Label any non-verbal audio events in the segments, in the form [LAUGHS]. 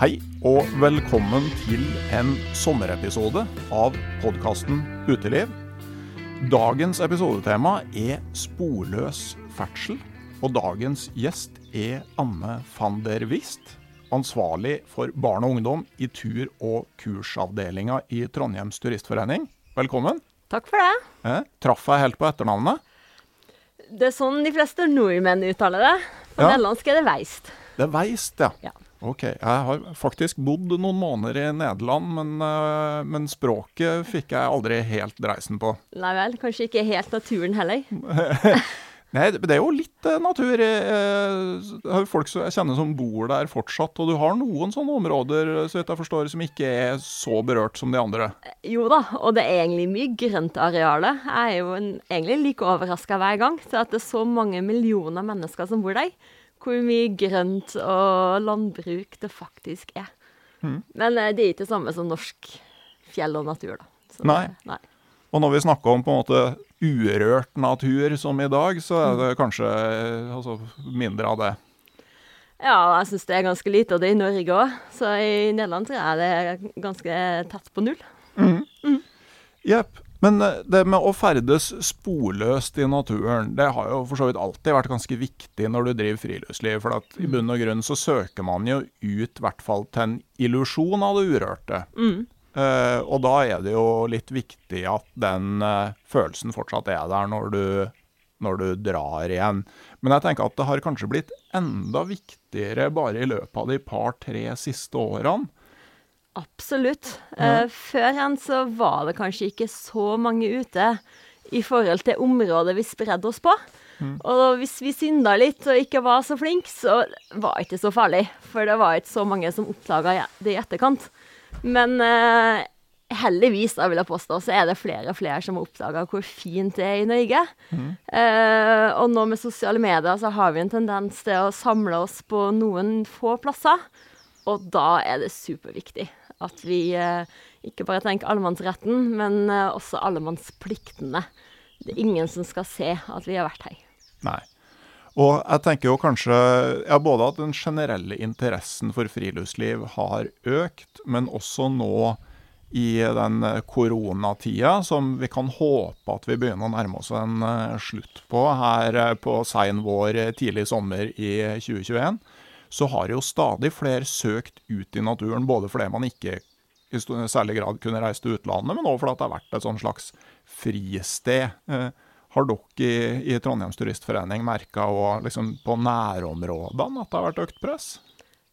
Hei og velkommen til en sommerepisode av podkasten Uteliv. Dagens episodetema er sporløs ferdsel, og dagens gjest er Anne van der Wist, ansvarlig for barn og ungdom i tur- og kursavdelinga i Trondheims turistforening. Velkommen. Takk for det. Eh, traff jeg helt på etternavnet? Det er sånn de fleste nordmenn uttaler det. På Ja. nederlandsk er det Weist. Det er Weist, ja. Ja. Ok, Jeg har faktisk bodd noen måneder i Nederland, men, eh, men språket fikk jeg aldri helt dreisen på. Nei vel, kanskje ikke helt naturen heller. [LAUGHS] Nei, det er jo litt eh, natur. eh, Jeg har folk som jeg kjenner som bor der fortsatt, og du har noen sånne områder så vidt jeg forstår, som ikke er så berørt som de andre. Jo da, og det er egentlig mye grøntarealer. Jeg er jo en, egentlig like overraska hver gang til at det er så mange millioner mennesker som bor der. Hvor mye grønt og landbruk det faktisk er. Mm. Men eh, det er ikke det samme som norsk fjell og natur, da. Så Nei. nei. Og når vi snakker om på en måte urørt natur som i dag, så er det kanskje eh, altså, mindre av det. Ja, jeg syns det er ganske lite, av det i Norge òg. Så i Nederland tror jeg det er ganske tett på null. Jepp. Men eh, det med å ferdes sporløst i naturen, det har jo for så vidt alltid vært ganske viktig når du driver friluftsliv. For at i bunn og grunn så søker man jo ut i hvert fall til en illusjon av det urørte. Eh, og da er det jo litt viktig at den uh, følelsen fortsatt er der når du, når du drar igjen. Men jeg tenker at det har kanskje blitt enda viktigere bare i løpet av de par-tre siste årene. Absolutt. Eh, før hen så var det kanskje ikke så mange ute i forhold til området vi spredde oss på. Og hvis vi synda litt og ikke var så flinke, så var det ikke så farlig. For det var ikke så mange som oppdaga det i etterkant. Men eh, heldigvis, da vil jeg påstå, så er det flere og flere som har oppdaga hvor fint det er i Norge. Eh, og nå med sosiale medier så har vi en tendens til å samle oss på noen få plasser. Og da er det superviktig at vi eh, ikke bare tenker allemannsretten, men eh, også allemannspliktene. Det er ingen som skal se at vi har vært her. Nei. Og jeg tenker jo kanskje ja, både at den generelle interessen for friluftsliv har økt, men også nå i den eh, koronatida, som vi kan håpe at vi begynner å nærme oss en slutt på her på sein vår, tidlig sommer i 2021, så har jo stadig flere søkt ut i naturen, både fordi man ikke i særlig grad kunne reise til utlandet, men også fordi det har vært et sånn slags fristed. Eh, Har dere i Trondheims Turistforening merka liksom på nærområdene at det har vært økt press?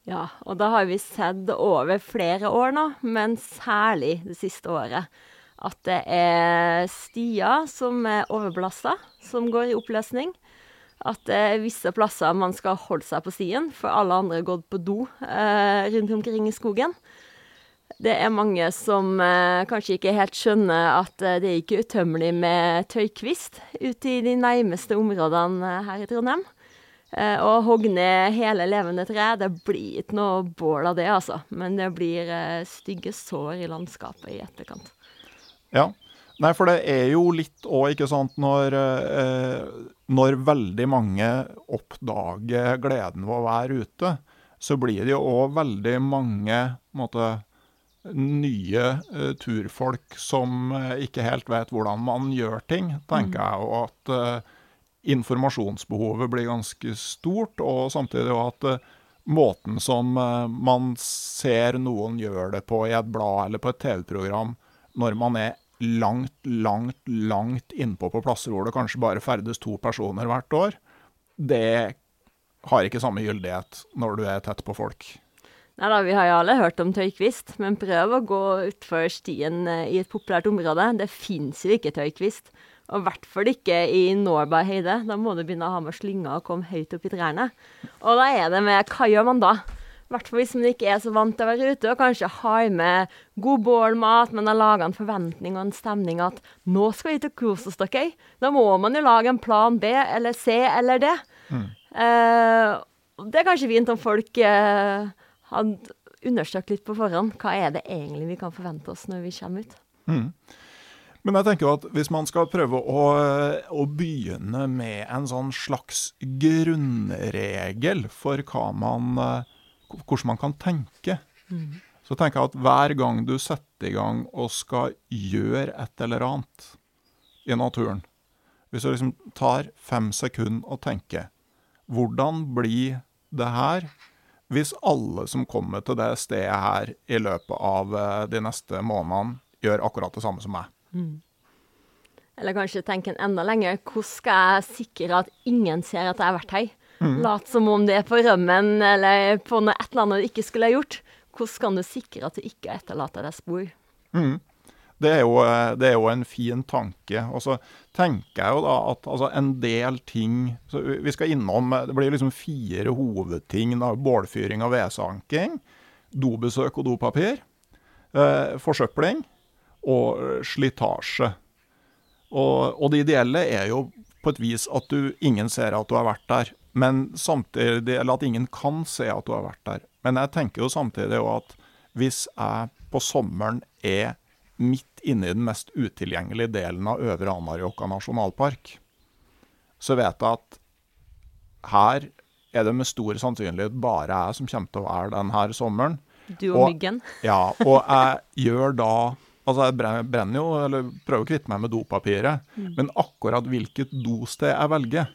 Ja, og da har vi sett over flere år nå, men særlig det siste året, at det er stier som er overbelasta, som går i oppløsning. At det er visse plasser man skal holde seg på stien, for alle andre har gått på do eh, rundt omkring i skogen. Det er mange som eh, kanskje ikke helt skjønner at eh, det er ikke utømmelig med tøykvist ute i de nærmeste områdene eh, her i Trondheim. Eh, å hogge ned hele levende tre, det blir ikke noe bål av det, altså. Men det blir eh, stygge sår i landskapet i etterkant. Ja. Nei, for det er jo litt òg, ikke sant, når, eh, når veldig mange oppdager gleden ved å være ute, så blir det jo òg veldig mange måte, nye uh, turfolk som uh, ikke helt vet hvordan man gjør ting, tenker jeg. Og at informasjonsbehovet blir ganske stort, og samtidig at måten som man ser noen gjør det på i et blad eller på et TV-program, når man er langt, langt, langt innpå på plasser hvor det kanskje bare ferdes to personer hvert år, det har ikke samme gyldighet når du er tett på folk. Nei da, vi har jo alle hørt om tøykvist, men prøv å gå utfor stien eh, i et populært område. Det fins jo ikke tøykvist. Og i hvert fall ikke i Nårberg høyde. Da må du begynne å ha med slynger og komme høyt opp i trærne. Og da er det med Hva gjør man da? Hvert fall hvis man ikke er så vant til å være ute, og kanskje har med god bålmat, men har laga en forventning og en stemning at 'nå skal vi til kurs oss, dere'. Da må man jo lage en plan B eller C eller D. Mm. Eh, det er kanskje fint om folk eh, hadde undersøkt litt på forhånd. Hva er det egentlig vi kan forvente oss når vi kommer ut? Mm. Men jeg tenker at hvis man skal prøve å, å, begynne med en sånn slags grunnregel for hva man eh, hvordan man kan tenke. Mm. Så tenker jeg at hver gang du setter i gang og skal gjøre et eller annet i naturen Hvis du liksom tar fem sekunder og tenker Hvordan blir det her hvis alle som kommer til det stedet her i løpet av eh, de neste månedene, gjør akkurat det samme som meg? Mm. Eller kanskje tenke enda lenger. Hvordan skal jeg sikre at ingen ser at jeg har vært her? Mm. Lat som om det er på rømmen eller på noe, et eller annet du ikke skulle ha gjort. Hvordan kan du sikre at du ikke etterlater deg spor? Mm. Det, er jo, det, er jo, en fin tanke. Og så tenker jeg jo da at altså, en del ting Vi skal innom Det blir liksom fire hovedting. da, Bålfyring og vedsanking. Dobesøk og dopapir. Eh, forsøpling. Og slitasje. Og, og det ideelle er jo på et vis at du, ingen ser at du har vært der. Men samtidig, eller at ingen kan se at du har vært der. Men jeg tenker jo samtidig at hvis jeg på sommeren er midt inne i den mest utilgjengelige delen av Øvre Anárjohka nasjonalpark, så vet jeg at her er det med stor sannsynlighet bare jeg som kommer til å være den her sommeren. Du og, og myggen? [LAUGHS] ja, og jeg gjør da Altså, jeg brenner jo, eller prøver å kvitte meg med dopapiret, mm. men akkurat hvilket dosted jeg velger,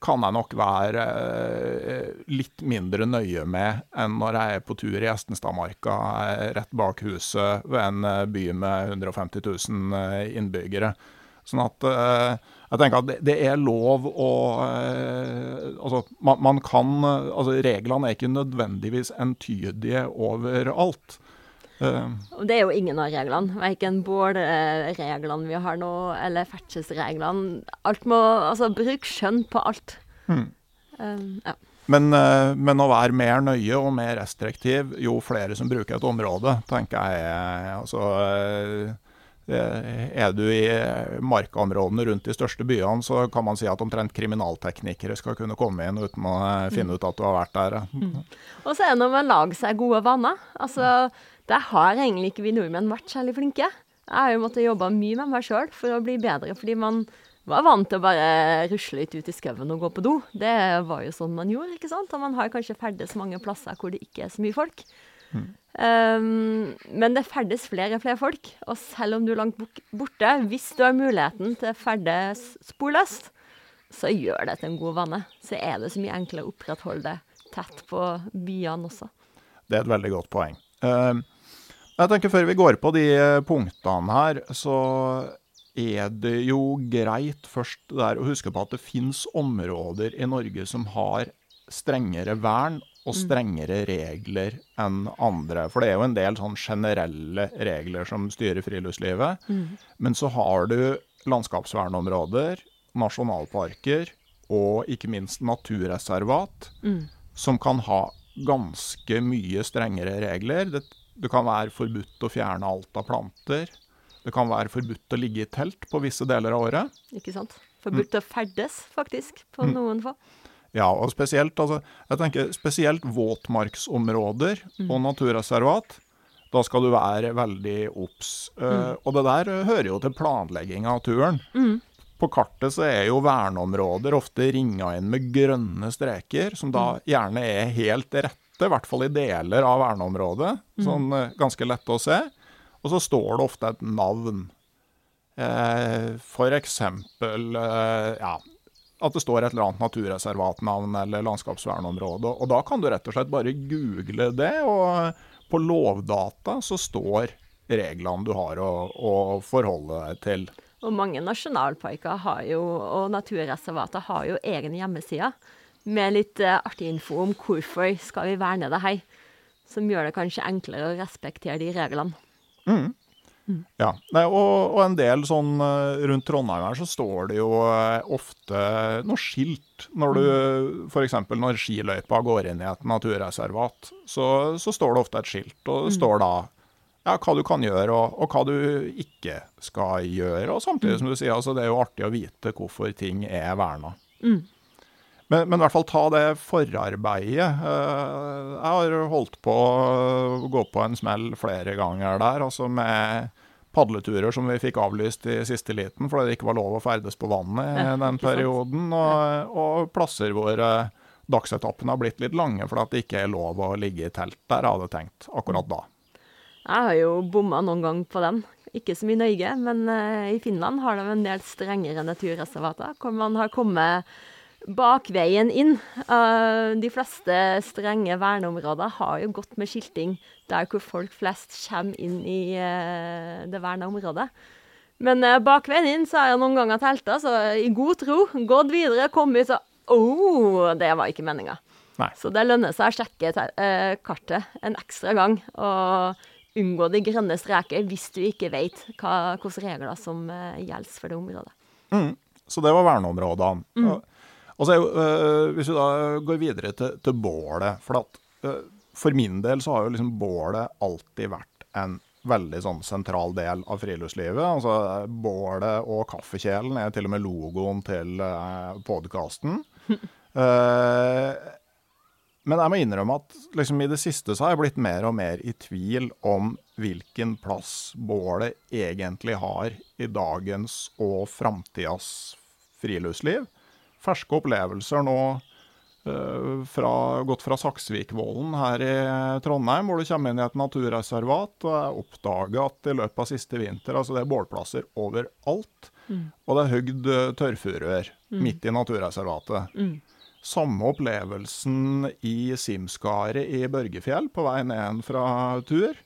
kan jeg nok være eh, litt mindre nøye med enn når jeg er på tur i Estenstadmarka eh, rett bak huset ved en eh, by med 150 000 innbyggere. Sånn at jeg tenker at det, er lov å Altså, man, man kan Altså, reglene er ikke nødvendigvis entydige overalt. Uh, det er jo ingen av reglene. Verken bålreglene vi har nå, eller ferdselsreglene. Alt må Altså, bruk skjønn på alt. Hmm. Um, ja. Men, uh, men, å være mer nøye og mer restriktiv, jo flere som bruker et område, tenker jeg altså er du i markaområdene rundt de største byene, så kan man si at omtrent kriminalteknikere skal kunne komme inn uten å finne ut at du har vært der. Mm. Og så er det noe med å lage seg gode vaner. Altså, der har egentlig ikke vi nordmenn vært særlig flinke. Jeg har jo måttet jobbe mye med meg sjøl for å bli bedre, fordi man var vant til å bare rusle litt ut i skauen og gå på do. Det var jo sånn man gjorde, ikke sant? Og man har kanskje ferdes mange plasser hvor det ikke er så mye folk. Mm. Um, men det ferdes flere og flere folk, og selv om du er langt borte, hvis du har muligheten til å ferdes sporløst, så gjør det til en god vane. Så er det så mye enklere å opprettholde det tett på byene også. Det er et veldig godt poeng. Uh, jeg tenker Før vi går på de eh, punktene her, så er det jo greit først der å huske på at det finnes områder i Norge som har strengere vern og strengere regler enn andre. For det er jo en del sånn generelle regler som styrer friluftslivet. Men så har du landskapsvernområder, nasjonalparker og ikke minst naturreservat, som kan ha ganske mye strengere regler. Det, det kan være forbudt å fjerne alt av planter. Det kan være forbudt å ligge i telt på visse deler av året. Ikke sant? Forbudt å ferdes, faktisk, på noen få. Ja, og spesielt, altså, jeg tenker spesielt våtmarksområder og naturreservat. Da skal du være veldig obs. Uh, og det der hører jo til planlegging av turen. På kartet så er jo verneområder ofte ringa inn med grønne streker, som da gjerne er helt rette, i hvert fall i deler av verneområdet. Sånn eh, ganske lette å se. Og så står det ofte et navn. Eh, for eksempel eh, ja, at det står et eller annet naturreservatnavn eller landskapsvernområde. Og da kan du rett og slett bare google det, og på Lovdata så står reglene du har å, å forholde deg til. Og mange nasjonalparker har jo, og naturreservater har jo egne hjemmesider med litt eh, artig info om hvorfor skal vi verne det her. Som gjør det kanskje enklere å respektere de reglene. Ja, Nei, og, og en del sånn eh, rundt Trondheim her så står det jo eh, ofte noe skilt når du F.eks. når skiløypa går inn i et naturreservat, så, så står det ofte et skilt, og det står da ja, hva du kan gjøre og, og hva du ikke skal gjøre. Og samtidig som du sier, altså det er jo artig å vite hvorfor ting er verna. Men, men i hvert fall ta det forarbeidet. Eh, Jeg har holdt på å gå på en smell flere ganger der, altså med padleturer som vi fikk avlyst i siste liten fordi det ikke var lov å ferdes på vannet i den perioden, og, og plasser hvor eh, dagsetappene har blitt litt lange fordi det ikke er lov å ligge i telt der, jeg hadde tenkt akkurat da. Jeg har jo bomma noen gang på den. Ikke så mye i Norge, men eh, i Finland har de en del strengere naturreservater, hvor man har kommet bakveien inn. Eh, de fleste strenge verneområder har jo gått med skilting der hvor folk flest kommer inn i eh, det verna området. Men bakveien inn så har jeg noen ganger telta, så i god tro gått videre, kommet så Å, oh, det var ikke meninga. Så det lønner seg å sjekke kartet en ekstra gang, og unngå de grønne streker hvis du ikke vet hva, hvilke regler som eh, gjelder for det området. Så det var verneområdene. Mm. og så er øh, Hvis vi da går videre til, til bålet For at, øh, for min del så har jo liksom bålet alltid vært en veldig sånn sentral del av friluftslivet. Altså Bålet og kaffekjelen er til og med logoen til uh, podkasten. [LAUGHS] men jeg må innrømme at liksom, i det siste så har jeg blitt mer og mer i tvil om hvilken plass bålet egentlig har i dagens og framtidas friluftsliv. Ferske opplevelser nå øh, fra, gått fra Saksvikvollen her i Trondheim, hvor du kommer inn i et naturreservat. Og jeg oppdaga at i løpet av siste vinter altså det er bålplasser overalt. Og det er høgd tørrfurør mm. midt i naturreservatet. Samme opplevelsen i Simskaret i Børgefjell på vei ned fra tur.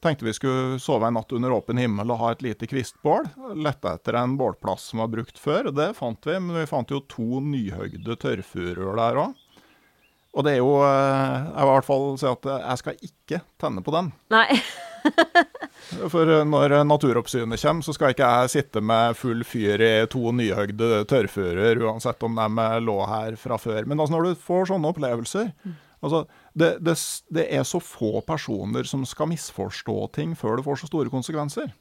Tenkte vi skulle sove en natt under åpen himmel og ha et lite kvistbål. Lette etter en bålplass som var brukt før, og det fant vi. Men vi fant jo to nyhøgde tørrfurur der òg. Og det er jo eh, Jeg vil i hvert fall si at jeg skal ikke tenne på den. Nei. [LAUGHS] [LAUGHS] For eh, når Naturoppsynet kommer, så skal ikke jeg sitte med full fyr i to nyhøgde tørrfuruer, uansett om de lå her fra før. Men altså når du får sånne opplevelser altså det, det, det er så få personer som skal misforstå ting før det får så store konsekvenser.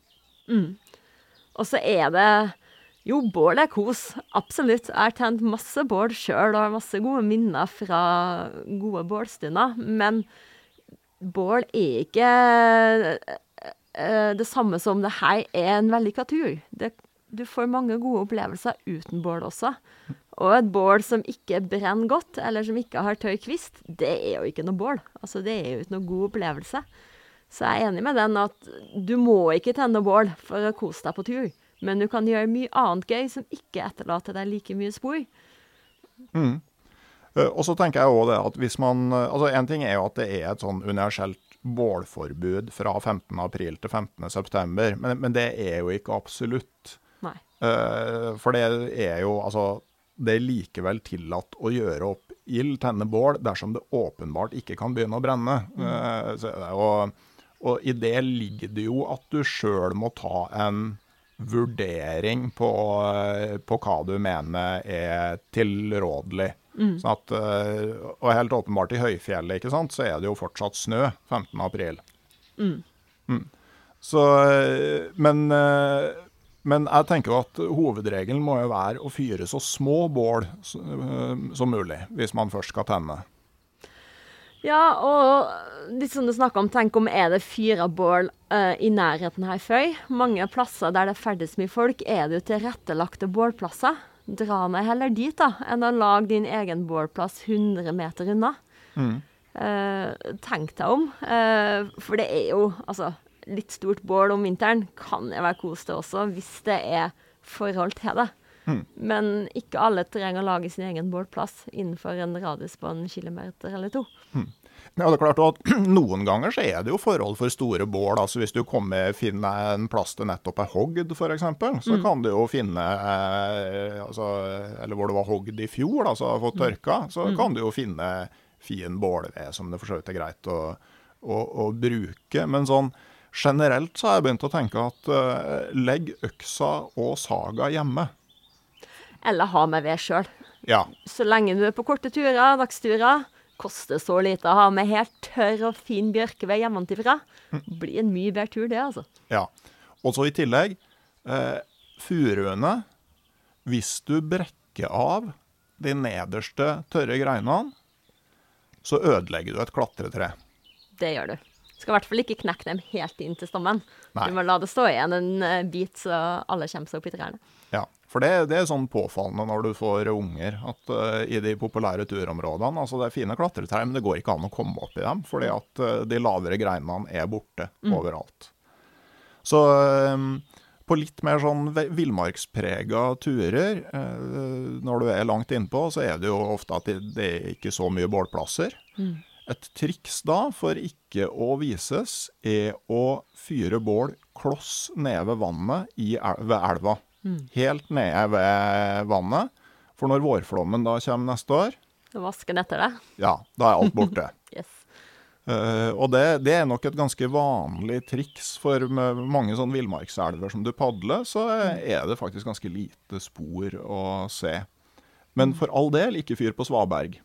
Og så er det Jo, bål er kos. Absolutt. Jeg har tent masse bål sjøl og har masse gode minner fra gode bålstunder. Men bål er ikke eh, det samme som det her er en vellykka tur. Det, du får mange gode opplevelser uten bål også. Og et bål som ikke brenner godt, eller som ikke har tørr kvist, det er jo ikke noe bål. Altså, det er jo ikke noe god opplevelse. Så jeg er enig med den at du må ikke tenne bål for å kose deg på tur. Men du kan gjøre mye annet gøy som ikke etterlater deg like mye spor. Eh, Og så tenker jeg også det at hvis man eh, Altså En ting er jo at det er et sånn universelt bålforbud fra 15.4 til 15.9, men, men det er jo ikke absolutt. Nei. Eh, for det er jo altså Det er likevel tillatt å gjøre opp ild, tenne bål, dersom det åpenbart ikke kan begynne å brenne. Eh, så, og, og i det ligger det jo at du sjøl må ta en vurdering på, på hva du mener er tilrådelig. Sånn at, eh, og helt åpenbart i høyfjellet ikke sant, så er det jo fortsatt snø 15. april. Mm. Så, eh, men, eh, men jeg tenker jo at hovedregelen må jo være å fyre så små bål som mulig, hvis man først skal tenne. Ja, og litt som du snakka om, tenk om er det fire bål uh, i nærheten her før. Mange plasser der det ferdes mye folk, er det jo tilrettelagte bålplasser. Dra meg heller dit, da, enn å lage din egen bålplass 100 meter unna. Eh, tenk deg om. eh, for det er jo altså litt stort bål om vinteren kan jeg være kos det også, hvis det er forhold til det. Men ikke alle trenger å lage sin egen bålplass innenfor en radius på en kilometer eller to. Ja, det er klart at [CLEARS THROAT] Noen ganger så er det jo forhold for store bål. altså Hvis du kommer finner en plass det nettopp er hogd, f.eks., så kan du jo finne eh, altså, Eller hvor det var hogd i fjor, da, så har fått tørka, så kan du jo finne fin bålved som det for så vidt er greit å, å, å bruke. Men sånn generelt så har jeg begynt å tenke at eh, legg øksa og saga hjemme. Eller ha med ved sjøl. Ja. Så lenge du er på korte turer, dagsturer, koster så lite å ha med helt tørr og fin bjørkeved hjemmefra. Blir en mye bedre tur, det, altså. Ja. Og så i tillegg, eh, furuene Hvis du brekker av de nederste tørre greinene, så ødelegger du et klatretre. Det gjør du. Skal i hvert fall ikke knekke dem helt inn til stammen. Nei. Du må la det stå igjen en eh, bit, så alle kommer seg opp i trærne. Ja, For det, det er sånn påfallende når du får unger, at uh, i de populære turområdene altså Det er fine klatretrær, men det går ikke an å komme opp i dem, fordi at uh, de lavere greinene er borte overalt. Så eh, på litt mer sånn villmarksprega turer, uh, når du er langt innpå, så er det jo ofte at det, det er ikke så mye bålplasser. Et triks da, for ikke å vises, er å fyre bål kloss nede ved vannet i, ved elva. Helt nede ved vannet. For når vårflommen da kommer neste år, Så vaske den etter deg? ja, da er alt borte. [LAUGHS] Yes. Uh, og det, det er nok et ganske vanlig triks, for mange sånne villmarkselver som du padler, så er det faktisk ganske lite spor å se. Men for all del, ikke fyr på svaberg.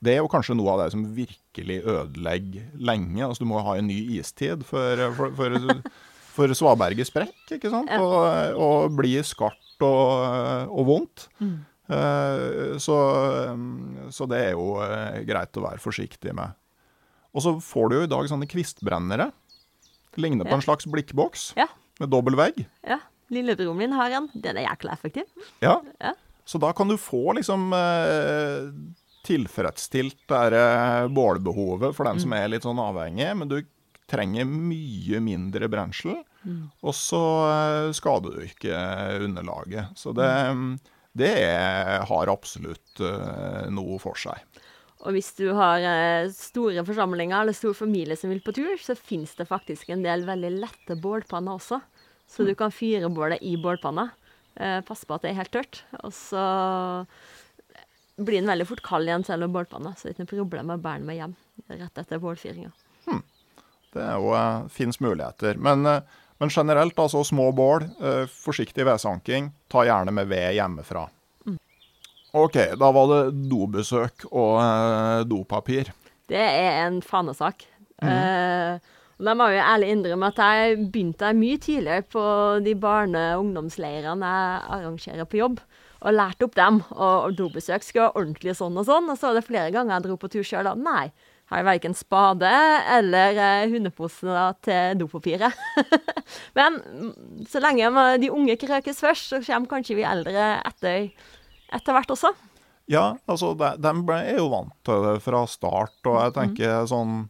Det er jo kanskje noe av det som virkelig ødelegger lenge. Altså, du må ha en ny istid for, for, for, [LAUGHS] for svaberget sprekk, ikke sant? Og, og blir skarpt og, og vondt. Mm. så, så det er jo eh, greit å være forsiktig med. Og så får du jo i dag sånne kvistbrennere. Det ligner på Ja. en slags blikkboks Ja. med dobbel vegg. ja. Lillebroren min har en. Den er jækla effektiv. Ja. Ja. Så da kan du få liksom eh, tilfredsstilt det eh, bålbehovet for den som er litt sånn avhengig, men du trenger mye mindre brensel, og så eh, skader du ikke underlaget. Så det, det er, har absolutt eh, noe for seg. Og hvis du har store forsamlinger eller stor familie som vil på tur, så fins det faktisk en del veldig lette bålpanner også. Så du kan fyre bålet i bålpanna. Pass på at det er helt tørt. Og så blir den veldig fort kald igjen selv om bålpanna, så det er ikke noe problem å bære den med hjem rett etter bålfyringa. Det er jo eh, fins muligheter. Men, eh, men generelt, altså små bål, eh, forsiktig vedsanking. Ta gjerne med ved hjemmefra. OK, da var det dobesøk og eh, dopapir. Det er en fanesak. Mm. og da må jeg jo ærlig innrømme at jeg begynte mye tidligere på de barne- og ungdomsleirene jeg arrangerer på jobb, og lærte opp dem. Og, og dobesøk skal være ordentlig sånn og sånn. Og så var det flere ganger jeg dro på tur sjøl da. Nei, har jeg verken spade eller eh, til dopapiret. [LAUGHS] Men så lenge de unge krøkes først, så kommer kanskje vi eldre etter, etter hvert også. Ja, altså, de, de er jo vant til det fra start, og jeg tenker sånn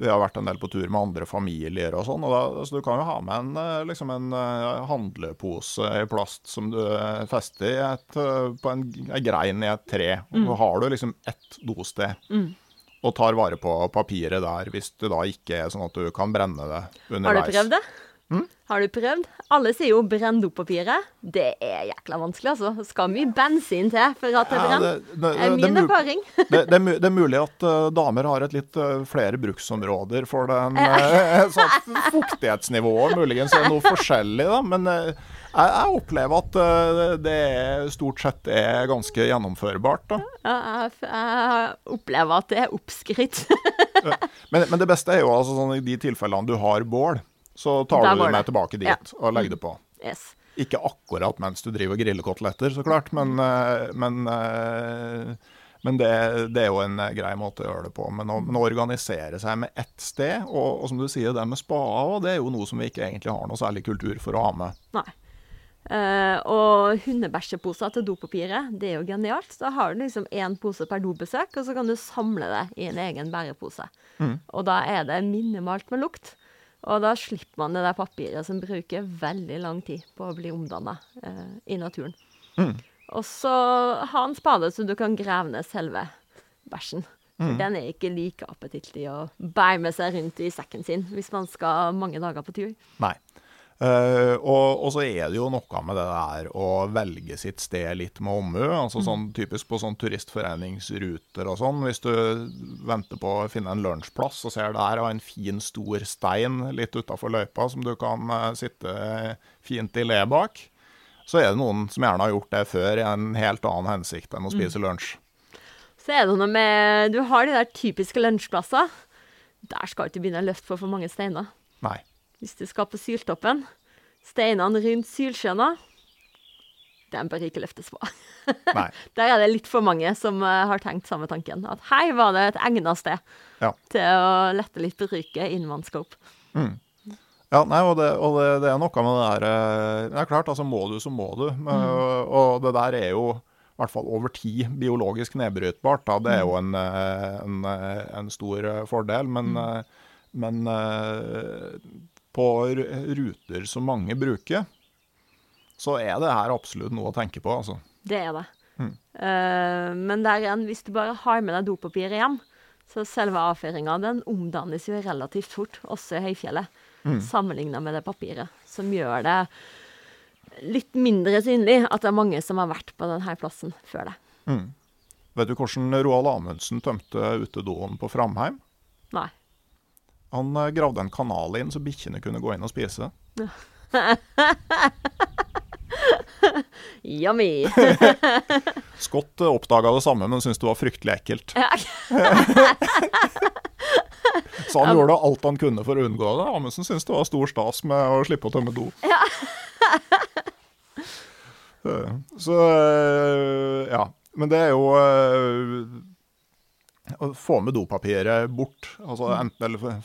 Vi har vært en del på tur med andre familier og sånn, og så du kan jo ha med en, øh, liksom en øh, handlepose i plast som du fester i et, på en, en grein i et tre, og så har du liksom ett dosted. og tar vare på papiret der, hvis det da ikke er sånn at du kan brenne det Har du prøvd det? Mm? Har du prøvd? Alle sier jo 'brenn dopapiret'. Det er jækla vanskelig, altså. Det skal mye bensin til for at det brenner. det- det- Det er [LAUGHS] det- det min er erfaring. det, det, det er mulig at uh, damer har et litt uh, flere bruksområder for den [LAUGHS] uh, sånn Fuktighetsnivået muligens er noe forskjellig, da. Men eh, jeg, jeg opplever at eh, det stort sett er ganske gjennomførbart. da. Ja, jeg, jeg opplever at det er oppskrytt. [LAUGHS] Men, men det beste er jo altså sånn i de tilfellene du har bål, så tar du det. tilbake dit Ja. og legger det på. yes. Ikke akkurat mens du driver og griller koteletter, så klart, men, eh, men, eh, men det, det er jo en eh, grei måte å gjøre det på. Men å, men å organisere seg med ett sted, og, og som du sier, det med spader, det er jo noe som vi ikke egentlig har noe særlig kultur for å ha med. Nei. Uh, og hundebæsjeposer til dopapiret, det er jo genialt. Da har du liksom én pose per dobesøk, og så kan du samle det i en egen bærepose. Og da er det minimalt med lukt. Og da slipper man det der papiret som bruker veldig lang tid på å bli omdanna eh, i naturen. Og så ha en spade så du kan grave ned selve bæsjen. Mm. den er ikke like appetittlig å bære med seg rundt i sekken sin hvis man skal mange dager på tur. Nei. Eh, og, og så er det jo noe med det der å velge sitt sted litt med omhu. altså sånn Typisk på sånn turistforeningsruter og sånn. Hvis du venter på å finne en lunsjplass og ser der og en fin, stor stein litt utafor løypa som du kan uh, sitte fint i le bak, så er det noen som gjerne har gjort det før i en helt annen hensikt enn å spise lunsj. Så er det noe med Du har de der typiske lunsjplasser. Der skal du ikke begynne å løfte på for mange steiner. Nei. Hvis du skal på Syltoppen, steinene rundt Sylsjøna, den bør ikke løftes på. [LAUGHS] Der er det litt for mange som eh, har tenkt samme tanken. At her var det et egnet sted Ja. til å lette litt på trykket innen man skal opp. Ja, nei, og, det, og det, det er noe med det der eh, Det er klart, altså må du, så må du. Mm. Og det der er jo i hvert fall over tid biologisk nedbrytbart. Da. Det er jo en, eh, en, en stor fordel. Men, mm. men på ruter som mange bruker, så er det her absolutt noe å tenke på. altså. Det er det. Eh, men der igjen, hvis du bare har med deg dopapiret hjem, så selve avføringa den omdannes jo relativt fort, også i høyfjellet, sammenligna med det papiret, som gjør det litt mindre synlig at det er mange som har vært på denne plassen før det. Vet du hvordan Roald Amundsen tømte utedoen på Framheim? Nei. Han eh, gravde en kanal inn så bikkjene kunne gå inn og spise. [LAUGHS] Yummy! [LAUGHS] Scott oppdaga det samme, men syntes det var fryktelig ekkelt. [LAUGHS] Så han gjorde alt han kunne for å unngå det. Amundsen syntes det var stor stas med å slippe å tømme do. Eh, Så eh, ja. Men det er jo eh, få med dopapiret bort. Altså enten, eller,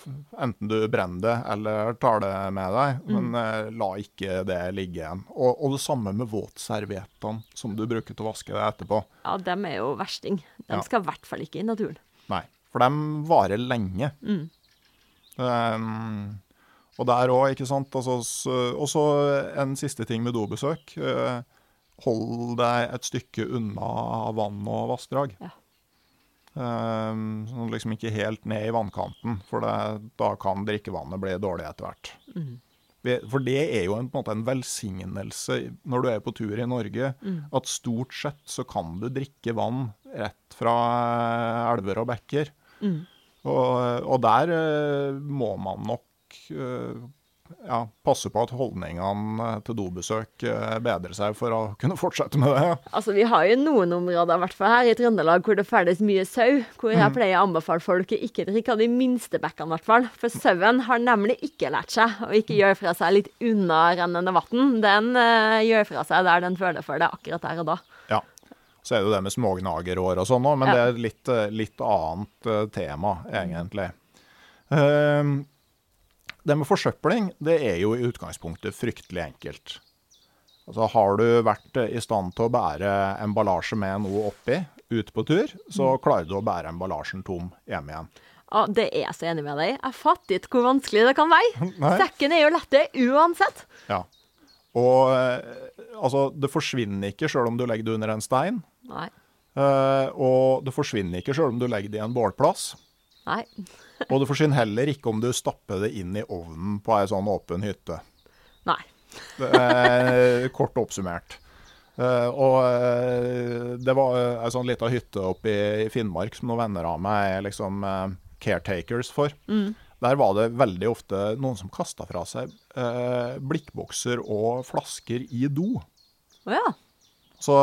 enten du brenner det eller tar det med deg, men mm. la ikke det ligge igjen. Og, og det samme med våtserviettene som du bruker til å vaske deg etterpå. ja, dem er jo versting. De Ja. skal i hvert fall ikke i naturen. Nei, for dem varer lenge. Um, og der òg, ikke sant. Altså, Og så en siste ting med dobesøk. eh, hold deg et stykke unna vann og vassdrag. Ja. Um, sånn liksom ikke helt ned i vannkanten, for det, da kan drikkevannet bli dårlig etter hvert. Mm. For det er jo en, på en måte en velsignelse når du er på tur i Norge, at stort sett så kan du drikke vann rett fra eh, elver og bekker. Og, og der uh, må man nok eh, ja, passe på at holdningene til dobesøk eh, bedrer seg for å kunne fortsette med det. Altså, Vi har jo noen områder, i hvert fall her i Trøndelag, hvor det ferdes mye sau. Hvor jeg pleier å anbefale folk å ikke drikke av de minste bekkene, i hvert fall. For sauen har nemlig ikke lært seg å ikke gjøre fra seg litt unna rennende vann. Den uh, gjør fra seg der den føler for det akkurat der og da. Ja. Så er det jo det med smågnagerår og sånn òg, men Ja. det er litt, eh, litt annet tema, egentlig. Ehm, det med forsøpling, det er jo i utgangspunktet fryktelig enkelt. Altså Har du vært i stand til å bære emballasje med noe oppi ut på tur, så klarer du å bære emballasjen tom hjemme igjen. Ja, det er jeg så enig med deg. Jeg fatter ikke hvor vanskelig det kan være. [LAUGHS] Nei. Sekken er jo lettere uansett. Ja. Og eh, altså, det forsvinner ikke sjøl om du legger det under en stein. Nei. Uh, og det forsvinner ikke sjøl om du legger det i en bålplass. Nei. [LAUGHS] Og det forsvinner heller ikke om du stapper det inn i ovnen på ei sånn åpen hytte. Nei. [LAUGHS] Kort oppsummert. Uh, og uh, det var ei sånn lita hytte oppe i, Finnmark som noen venner av meg er liksom uh, caretakers for. Mm. Der var det veldig ofte noen som kasta fra seg blikkbokser og flasker i do. Oh, ja. Så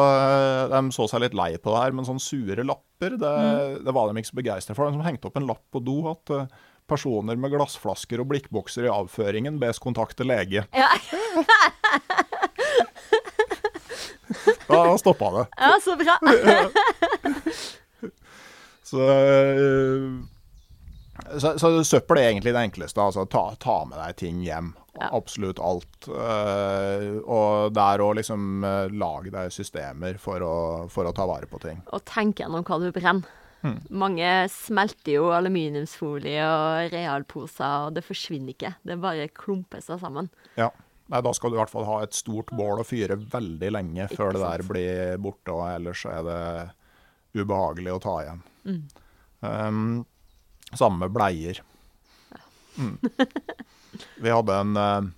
de så seg litt lei på det her, men sånne sure lapper, det, mm. det var de ikke så begeistra for. De som hengte opp en lapp på do at personer med glassflasker og blikkbokser i avføringen bes kontakte lege. Ja. [LAUGHS] Da stoppa det. Ja, så bra. [LAUGHS] så, eh, så, så, søppel er egentlig det enkleste. Altså ta, ta med deg ting hjem. Ja. Absolutt alt. Uh, og det er å liksom uh, lage deg systemer for å, for å, ta vare på ting. Og tenk gjennom hva du brenner. Mm. Mange smelter jo aluminiumsfolie og realposer, og det forsvinner ikke. Det bare klumper seg sammen. Ja. Nei, Da skal du i hvert fall ha et stort bål og fyre veldig lenge før det der blir borte. og Ellers er det ubehagelig å ta igjen. Mm. Um, samme med bleier. Mm. [LAUGHS] Vi hadde en eh,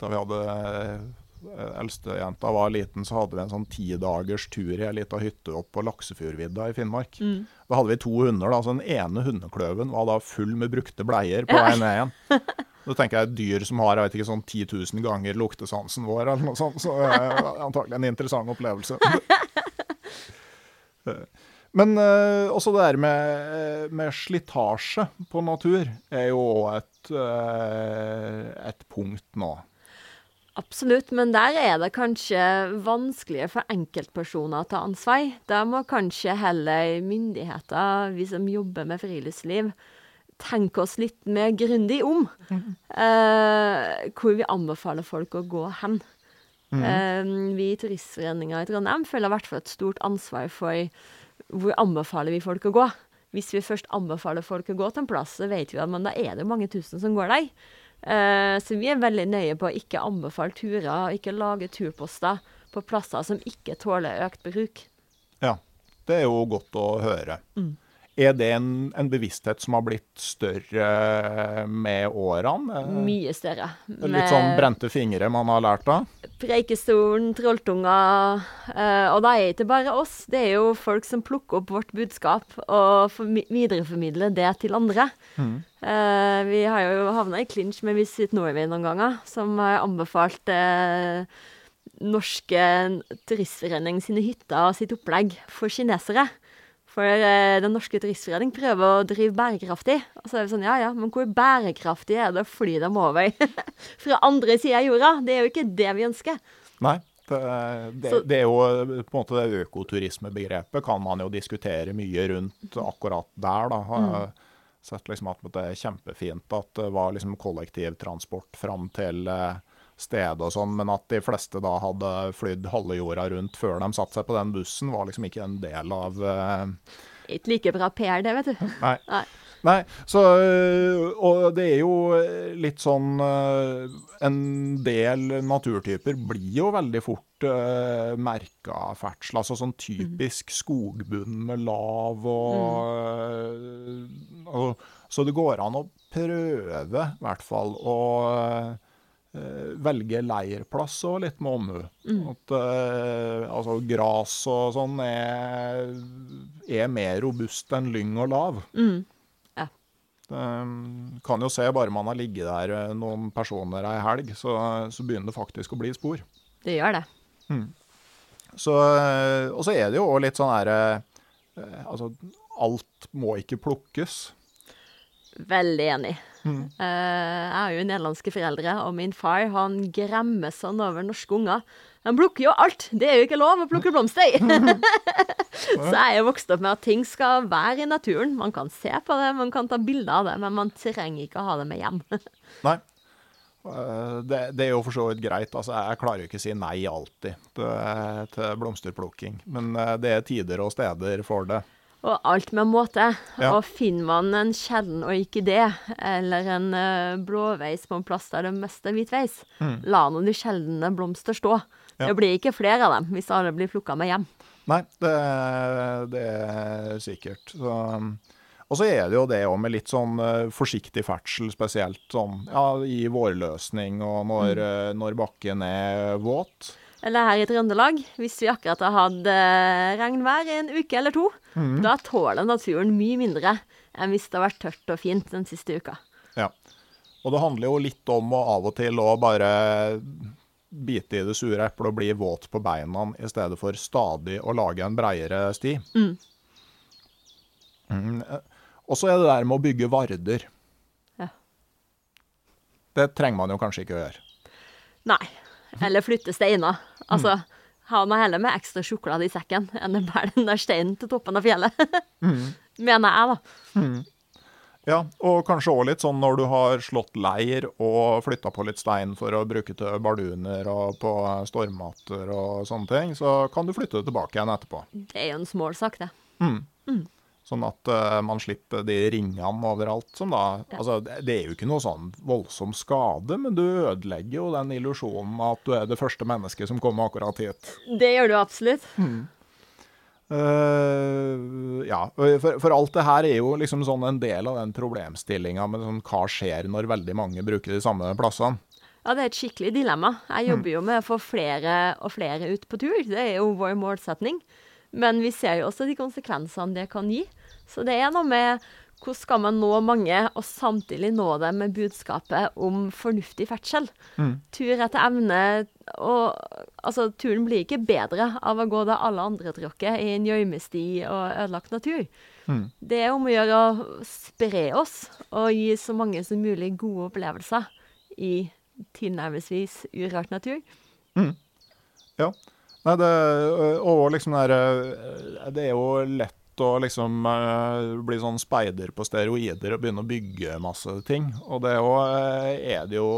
Da vi hadde eh, eldstejenta var liten, så hadde vi en sånn tidagers tur i ei lita hytte opp på Laksefjordvidda i Finnmark. Mm. Da hadde vi to hunder. da, så Den ene hundekløven var da full med brukte bleier på vei ned igjen. [LAUGHS] Da tenker jeg dyr som har jeg vet ikke, sånn 10 000 ganger luktesansen vår, eller noe sånt, så er [LAUGHS] antagelig en interessant opplevelse. [LAUGHS] Men uh, også det der med, med, slitasje på natur er jo et, uh, et punkt nå. Absolutt, men der er det kanskje vanskeligere for enkeltpersoner å ta ansvar. Da må kanskje heller myndigheter, vi som jobber med friluftsliv, tenke oss litt mer grundig om. Mm. Eh, hvor vi anbefaler folk å gå hen. Mm. Eh, vi i Turistforeninga i Trondheim føler i hvert fall et stort ansvar for hvor anbefaler vi folk å gå. Hvis vi først anbefaler folk å gå til en plass, så vet vi at men da er det mange tusen som går der. Uh, så vi er veldig nøye på å ikke anbefale turer, og ikke lage turposter på plasser som ikke tåler økt bruk. Ja, det er jo godt å høre. Mm. Er det en, en, bevissthet som har blitt større med årene? Mye større. Litt sånn brente fingre man har lært av? Preikestolen, trolltunger. Eh, og det er ikke bare oss, det er jo folk som plukker opp vårt budskap og videreformidler det til andre. Mm. Eh, vi har jo havna i clinch med Visit Norway noen ganger, som har anbefalt eh, norske turistforening sine hytter og sitt opplegg for kinesere. For eh, Den norske turistforening prøver å drive bærekraftig. Og så er det sånn, ja ja, men hvor bærekraftig er det å fly dem over [LAUGHS] fra andre sida av jorda? Det er jo ikke det vi ønsker. Nei. Det, det, det, er jo på en måte det økoturismebegrepet kan man jo diskutere mye rundt akkurat der. da. Mm. sett liksom at det er kjempefint at det var liksom kollektivtransport fram til eh, sted og sånn, men at de fleste da hadde flydd halve jorda rundt før de satte seg på den bussen, var liksom ikke en del av uh... Ikke like bra PR, det, vet du. Nei. [LAUGHS] Nei. Nei, så, og det er jo litt sånn eh, En del naturtyper blir jo veldig fort uh, merka ferdsel. Altså sånn typisk mm. skogbunn med lav og, mm. og, Så det går an å prøve, i hvert fall, å Eh, velge leirplass og litt med omhu. Mm. At uh, altså gras og sånn er, er, mer robust enn lyng og lav. Mm. Ja. Det, um, kan jo se, bare man har ligget der eh, noen personer ei helg, så, så, begynner det faktisk å bli spor. Det gjør det. Mm. Så, og så er det jo litt sånn herre Altså, alt må ikke plukkes. Veldig enig. Mm. Uh, jeg har jo nederlandske foreldre, og min far han gremmer sånn over norske unger. De plukker jo alt! Det er jo ikke lov å plukke blomster! [LAUGHS] så jeg er vokst opp med at ting skal være i naturen. Man kan se på det, man kan ta bilder av det, men man trenger ikke å ha det med hjem. [LAUGHS] Nei. Eh, det, det, er jo for så vidt greit. Altså, jeg klarer jo ikke å si nei alltid til, til blomsterplukking. Men eh, det er tider og steder for det. Og alt med måte. Ja. Og finner man en sjelden og ikke det, eller en uh, blåveis på en plass der det mest er hvitveis, mm. la nå de sjeldne blomster stå. Ja. Det blir ikke flere av dem hvis alle blir plukka med hjem. Nei, det, det er sikkert. Så, Og så er det jo det òg med litt sånn eh, forsiktig ferdsel, spesielt sånn ja, i vårløsning og når, mm. når bakken er våt. Eller her i Trøndelag, hvis vi akkurat har hatt eh, regnvær en uke eller to, da tåler naturen mye mindre enn hvis det har vært tørt og fint den siste uka. Ja. Og det handler jo litt om å av og til å bare bite i det sure eplet og bli våt på beina, i stedet for stadig å lage en breiere sti. Mm, Mm. Og så er det der med å bygge varder. Ja. Det trenger man jo kanskje ikke å gjøre. Nei. Eller flytte steiner. Altså, ha meg heller med ekstra sjokolade i sekken enn å bære den der steinen til toppen av fjellet. [LAUGHS] Mener jeg, da. Ja, og kanskje òg litt sånn når du har slått leir og flytta på litt stein for å bruke til barduner og på stormmatter og sånne ting, så kan du flytte det tilbake igjen etterpå. Det er jo en smålsak, det. Sånn at uh, man slipper de ringene overalt som da Altså, det er jo ikke noe sånn voldsom skade, men du ødelegger jo den illusjonen at du er det første mennesket som kommer akkurat hit. Det gjør du absolutt. Eh, ja, for, for alt det her er jo liksom sånn en del av den problemstillinga med sånn hva skjer når veldig mange bruker de samme plassene. Ja, det er et skikkelig dilemma. Jeg jobber jo med å få flere og flere ut på tur. Det er jo vår målsetning. Men vi ser jo også de konsekvensene det kan gi. Så det er noe med hvordan skal man nå mange, og samtidig nå dem med budskapet om fornuftig ferdsel. Tur etter evne. Og altså, turen blir ikke bedre av å gå der alle andre tråkker i en gjørmesti og ødelagt natur. Det er om å gjøre å spre oss og gi så mange som mulig gode opplevelser i tilnærmelsesvis urørt natur. Ja. Nei, det, og liksom der, eh, det er jo lett å liksom eh, bli sånn speider på steroider og begynne å bygge masse ting. Og det òg er det jo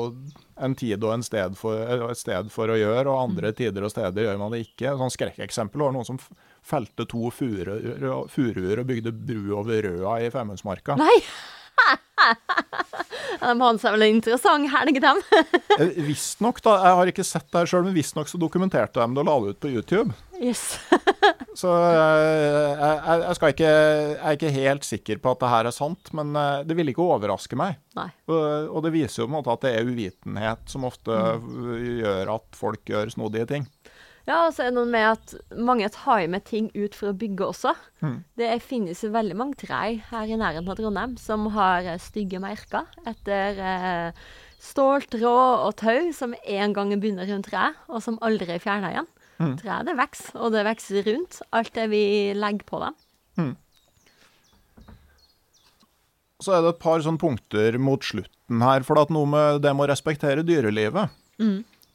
en tid og en sted for, et sted for å gjøre, og andre tider og steder gjør man det ikke. Sånn skrekkeksempel var noen som felte to furuer og bygde bru over Røa i Femundsmarka. Nei! [LAUGHS] De hadde seg vel en interessant helg, dem. [LAUGHS] Eh, Visstnok, da, jeg har ikke sett det her sjøl, men visstnok så dokumenterte de det og la det ut på YouTube. Yes. [LAUGHS] Så eh, jeg, jeg, ikke, jeg er ikke helt sikker på at det her er sant, men eh, det ville ikke overraske meg. Og, og det viser jo på en måte at det er uvitenhet som ofte gjør at folk gjør snodige ting. Ja, og så er det noe med at mange tar med ting ut for å bygge også. Det finnes veldig mange trær her i nærheten av Trondheim som har eh, stygge merker etter eh, ståltråd og tau som en gang begynner rundt treet, og som aldri er fjerna igjen. Treet det vokser, og det vokser rundt alt det vi legger på dem. Så er det et par sånne punkter mot slutten her, for at noe med det med å respektere dyrelivet.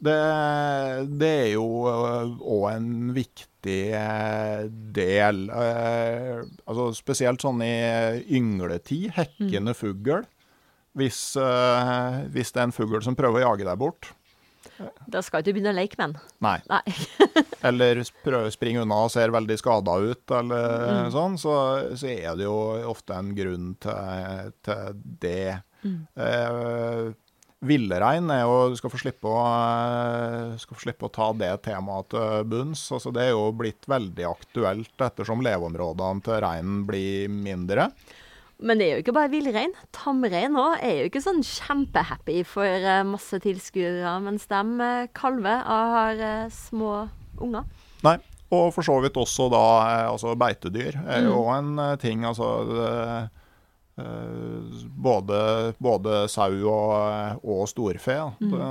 Det, det er jo òg en viktig eh, del. eh, Altså spesielt sånn i yngletid. Hekkende fugl. Hvis, eh, hvis det er en fugl som prøver å jage deg bort. Da skal ikke du begynne å leke med den. Nei. Nei. [LAUGHS] eller prøve å springe unna og ser veldig skada ut, eller sånn, så, så er det jo ofte en grunn til, til det. Eh, Villrein er jo skal få slippe å, eh, skal få slippe å ta det temaet til bunns. Altså, det er jo blitt veldig aktuelt ettersom leveområdene til reinen blir mindre. Men det er jo ikke bare villrein. Tamrein òg er jo ikke sånn kjempehappy for eh, masse tilskuere, mens de eh, kalver og har eh, små unger. Nei, og for så vidt også da altså beitedyr er jo en eh, ting. Altså det, både, både sau og, og storfe. Mm. Det,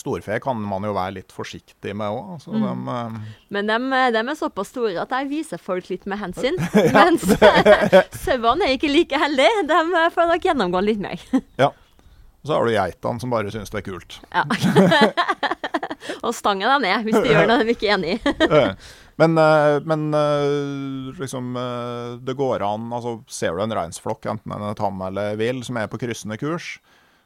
storfe kan man jo være litt forsiktig med òg. Altså, mm. eh, Men de, er såpass store at de viser folk litt med hensyn. [LAUGHS] [LAUGHS] Mens [LAUGHS] sauene er ikke like heldige. De eh, får nok gjennomgå litt mer. ja. Og så har du geitene som bare syns det er kult. Ja. og stange dem ned hvis de gjør noe de ikke er enig i. Eh, Men, eh, men eh, liksom eh, Det går an altså Ser du en reinsflokk, enten den er tam eller vill, som er på kryssende kurs,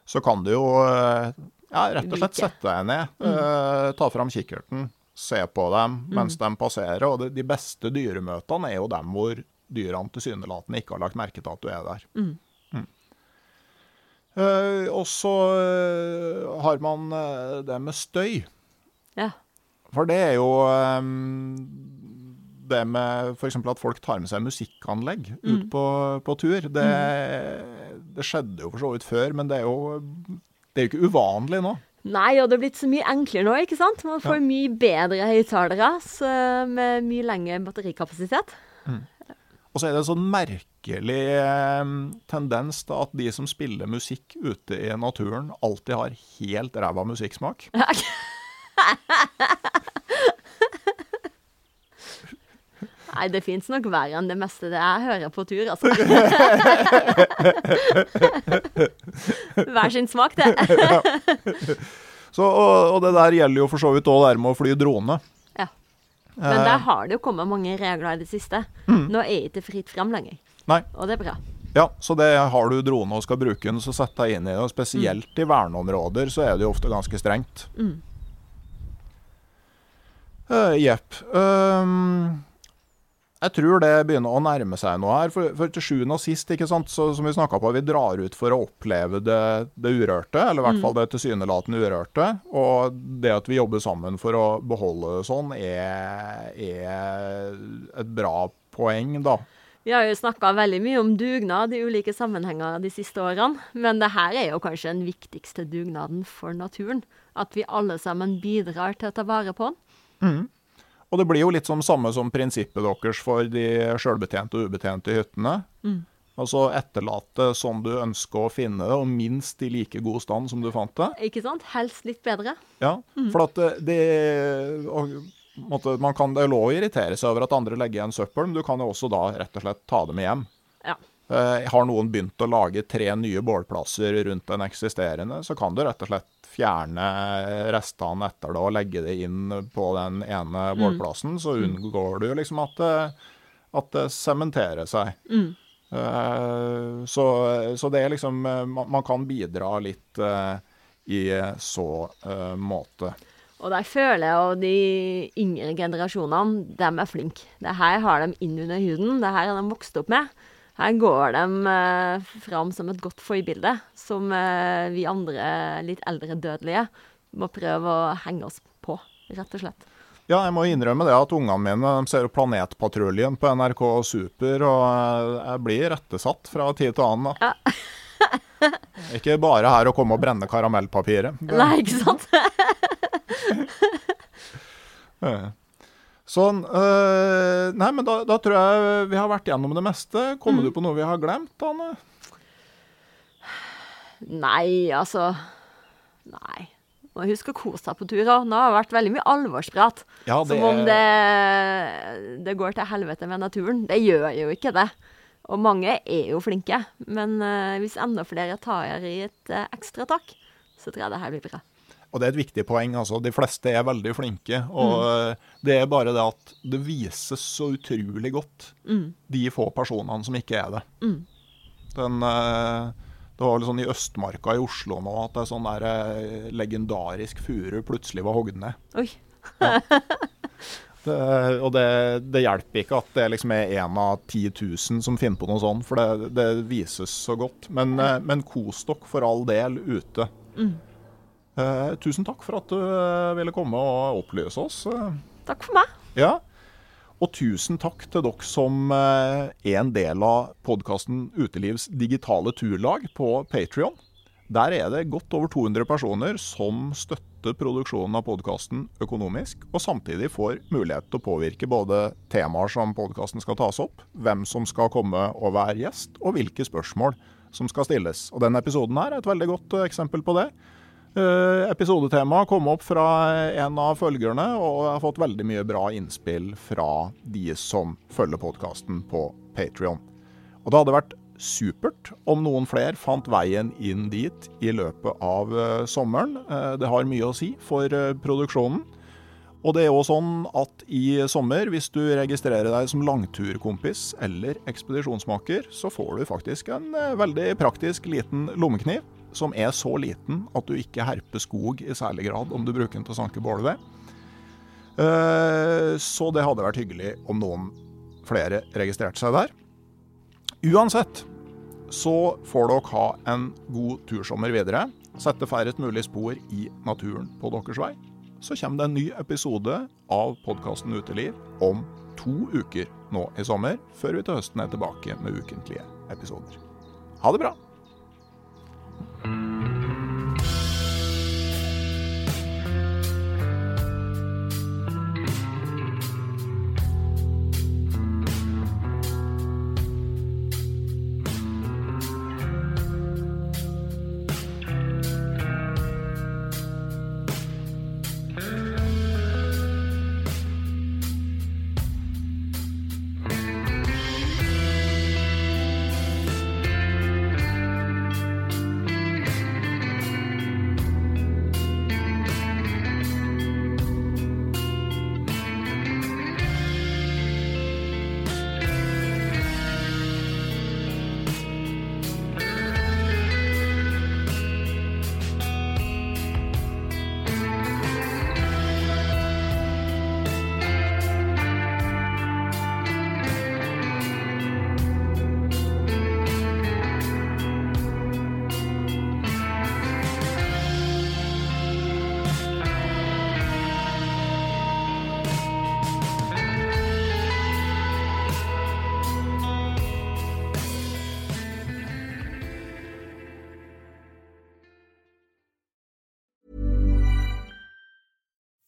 så kan du jo eh, ja, rett og slett sette deg ned, uh, ta fram kikkerten, se på dem mens de passerer. Og de beste dyremøtene er jo dem hvor dyrene tilsynelatende ikke har lagt merke til at du er der. Mm. Uh, og så uh, har man uh, det med støy. Ja. For det er jo um, det med f.eks. at folk tar med seg musikkanlegg Mm. ut på, på tur, det, det skjedde jo for så vidt før, men det er jo, det er jo ikke uvanlig nå. Nei, og det er blitt så mye enklere nå, ikke sant? Man får mye bedre høyttalere med mye lengre batterikapasitet. Og så er det en sånn merkelig eh, tendens da, at de som spiller musikk ute i naturen, alltid har helt ræva musikksmak. [LAUGHS] Nei, det fins nok verre enn det meste det jeg hører på tur, altså. [LAUGHS] Hver sin smak, det. [LAUGHS] Så, og, og det der gjelder jo for så vidt òg det med å fly drone. Ja. Men der har det jo kommet mange regler i det siste. Nå er det ikke fritt fram lenger, Nei. og det er bra. Ja, så det har du drone og skal bruke den, så sett deg inn i det. Og spesielt i verneområder så er det jo ofte ganske strengt. Eh, Jepp. Ehm, jeg tror det begynner å nærme seg noe her. For, for til sjuende og sist, så, som vi snakka på, vi drar ut for å oppleve det, det urørte. Eller i hvert fall det tilsynelatende urørte. Og det at vi jobber sammen for å beholde det sånn, er, er et bra poeng, da. Vi har jo snakka veldig mye om dugnad i ulike sammenhenger de siste årene. Men det her er jo kanskje den viktigste dugnaden for naturen. At vi alle sammen bidrar til å ta vare på den. Og det blir jo litt som samme som prinsippet deres for de sjølbetjente og ubetjente hyttene. Altså etterlate som du ønsker å finne det, og minst i like god stand som du fant det. Ikke sant? Helst litt bedre. Ja, for at det, det og, måtte, man kan, Det er lov å irritere seg over at andre legger igjen søppel, men du kan jo også da rett og slett ta det med hjem. Ja. Eh, har noen begynt å lage tre nye bålplasser rundt den eksisterende, så kan du rett og slett fjerne restene etter det og legge det inn på den ene bålplassen. Så unngår du liksom at det, at det sementerer seg. Eh, så, så det er liksom eh, Man, man kan bidra litt uh, i så uh, måte. Og der føler jeg at de yngre generasjonene, de er flinke. Det her har de inn under huden. Det her har de vokst opp med. Her går de eh, fram som et godt forbilde, som eh, vi andre litt eldre dødelige må prøve å henge oss på, rett og slett. Ja, jeg må innrømme det at ungene mine de ser Planetpatruljen på NRK Super, og eh, jeg blir rettesatt fra tid til annen. da. [LAUGHS] Ikke bare her å komme og brenne karamellpapiret. Det- Nei, ikke sant? [LAUGHS] Sånn. øh, nei, men da, da tror jeg vi har vært gjennom det meste. Kommer du på noe vi har glemt, Anne? Nei, altså Nei. Må huske å kose seg på tur òg. Nå har det vært veldig mye alvorsprat. Ja, det Som om det, det går til helvete med naturen. Det gjør jo ikke det. Og mange er jo flinke. Men øh, hvis enda flere tar i et øh, ekstra tak, så tror jeg det her blir bra. Og det er et viktig poeng. altså. De fleste er veldig flinke. Og mm. det er bare det at det vises så utrolig godt, de få personene som ikke er det. Den, øh, det var vel sånn i Østmarka i Oslo nå at det er sånn der øh, legendarisk furu plutselig var hogd ned. Oi. [LAUGHS] Det, og det, det hjelper ikke at det liksom er én av 10 000 som finner på noe sånt, for det, det vises så godt. Men, eh, men kos dere for all del ute. Eh, tusen takk for at du eh, ville komme og opplyse oss. Takk for meg. Ja. Og tusen takk til dere som eh, er en del av podkasten Utelivs digitale turlag på Patrion. Der er det godt over 200 personer som støtter produksjonen av podkasten økonomisk, og samtidig får mulighet til å påvirke både temaer som podkasten skal tas opp, hvem som skal komme og være gjest, og hvilke spørsmål som skal stilles. Og Denne episoden her er et veldig godt eksempel på det. Eh, Episodetemaet kom opp fra en av følgerne, og jeg har fått veldig mye bra innspill fra de som følger podkasten på Patrion. Og det hadde vært supert om noen flere fant veien inn dit i løpet av eh, sommeren. Eh, det har mye å si for produksjonen. Og det er òg sånn at i sommer, hvis du registrerer deg som langturkompis eller ekspedisjonsmaker, så får du faktisk en veldig praktisk liten lommekniv, som er så liten at du ikke herper skog i særlig grad om du bruker den til å sanke bål ved. Eh, Så det hadde vært hyggelig om noen flere registrerte seg der. Uansett så får dere ha en god tursommer videre. Sette færrest mulig spor i naturen på deres vei. Så kommer det en ny episode av podkasten Uteliv om to uker nå i sommer, før vi til høsten er tilbake med ukentlige episoder. Ha det bra!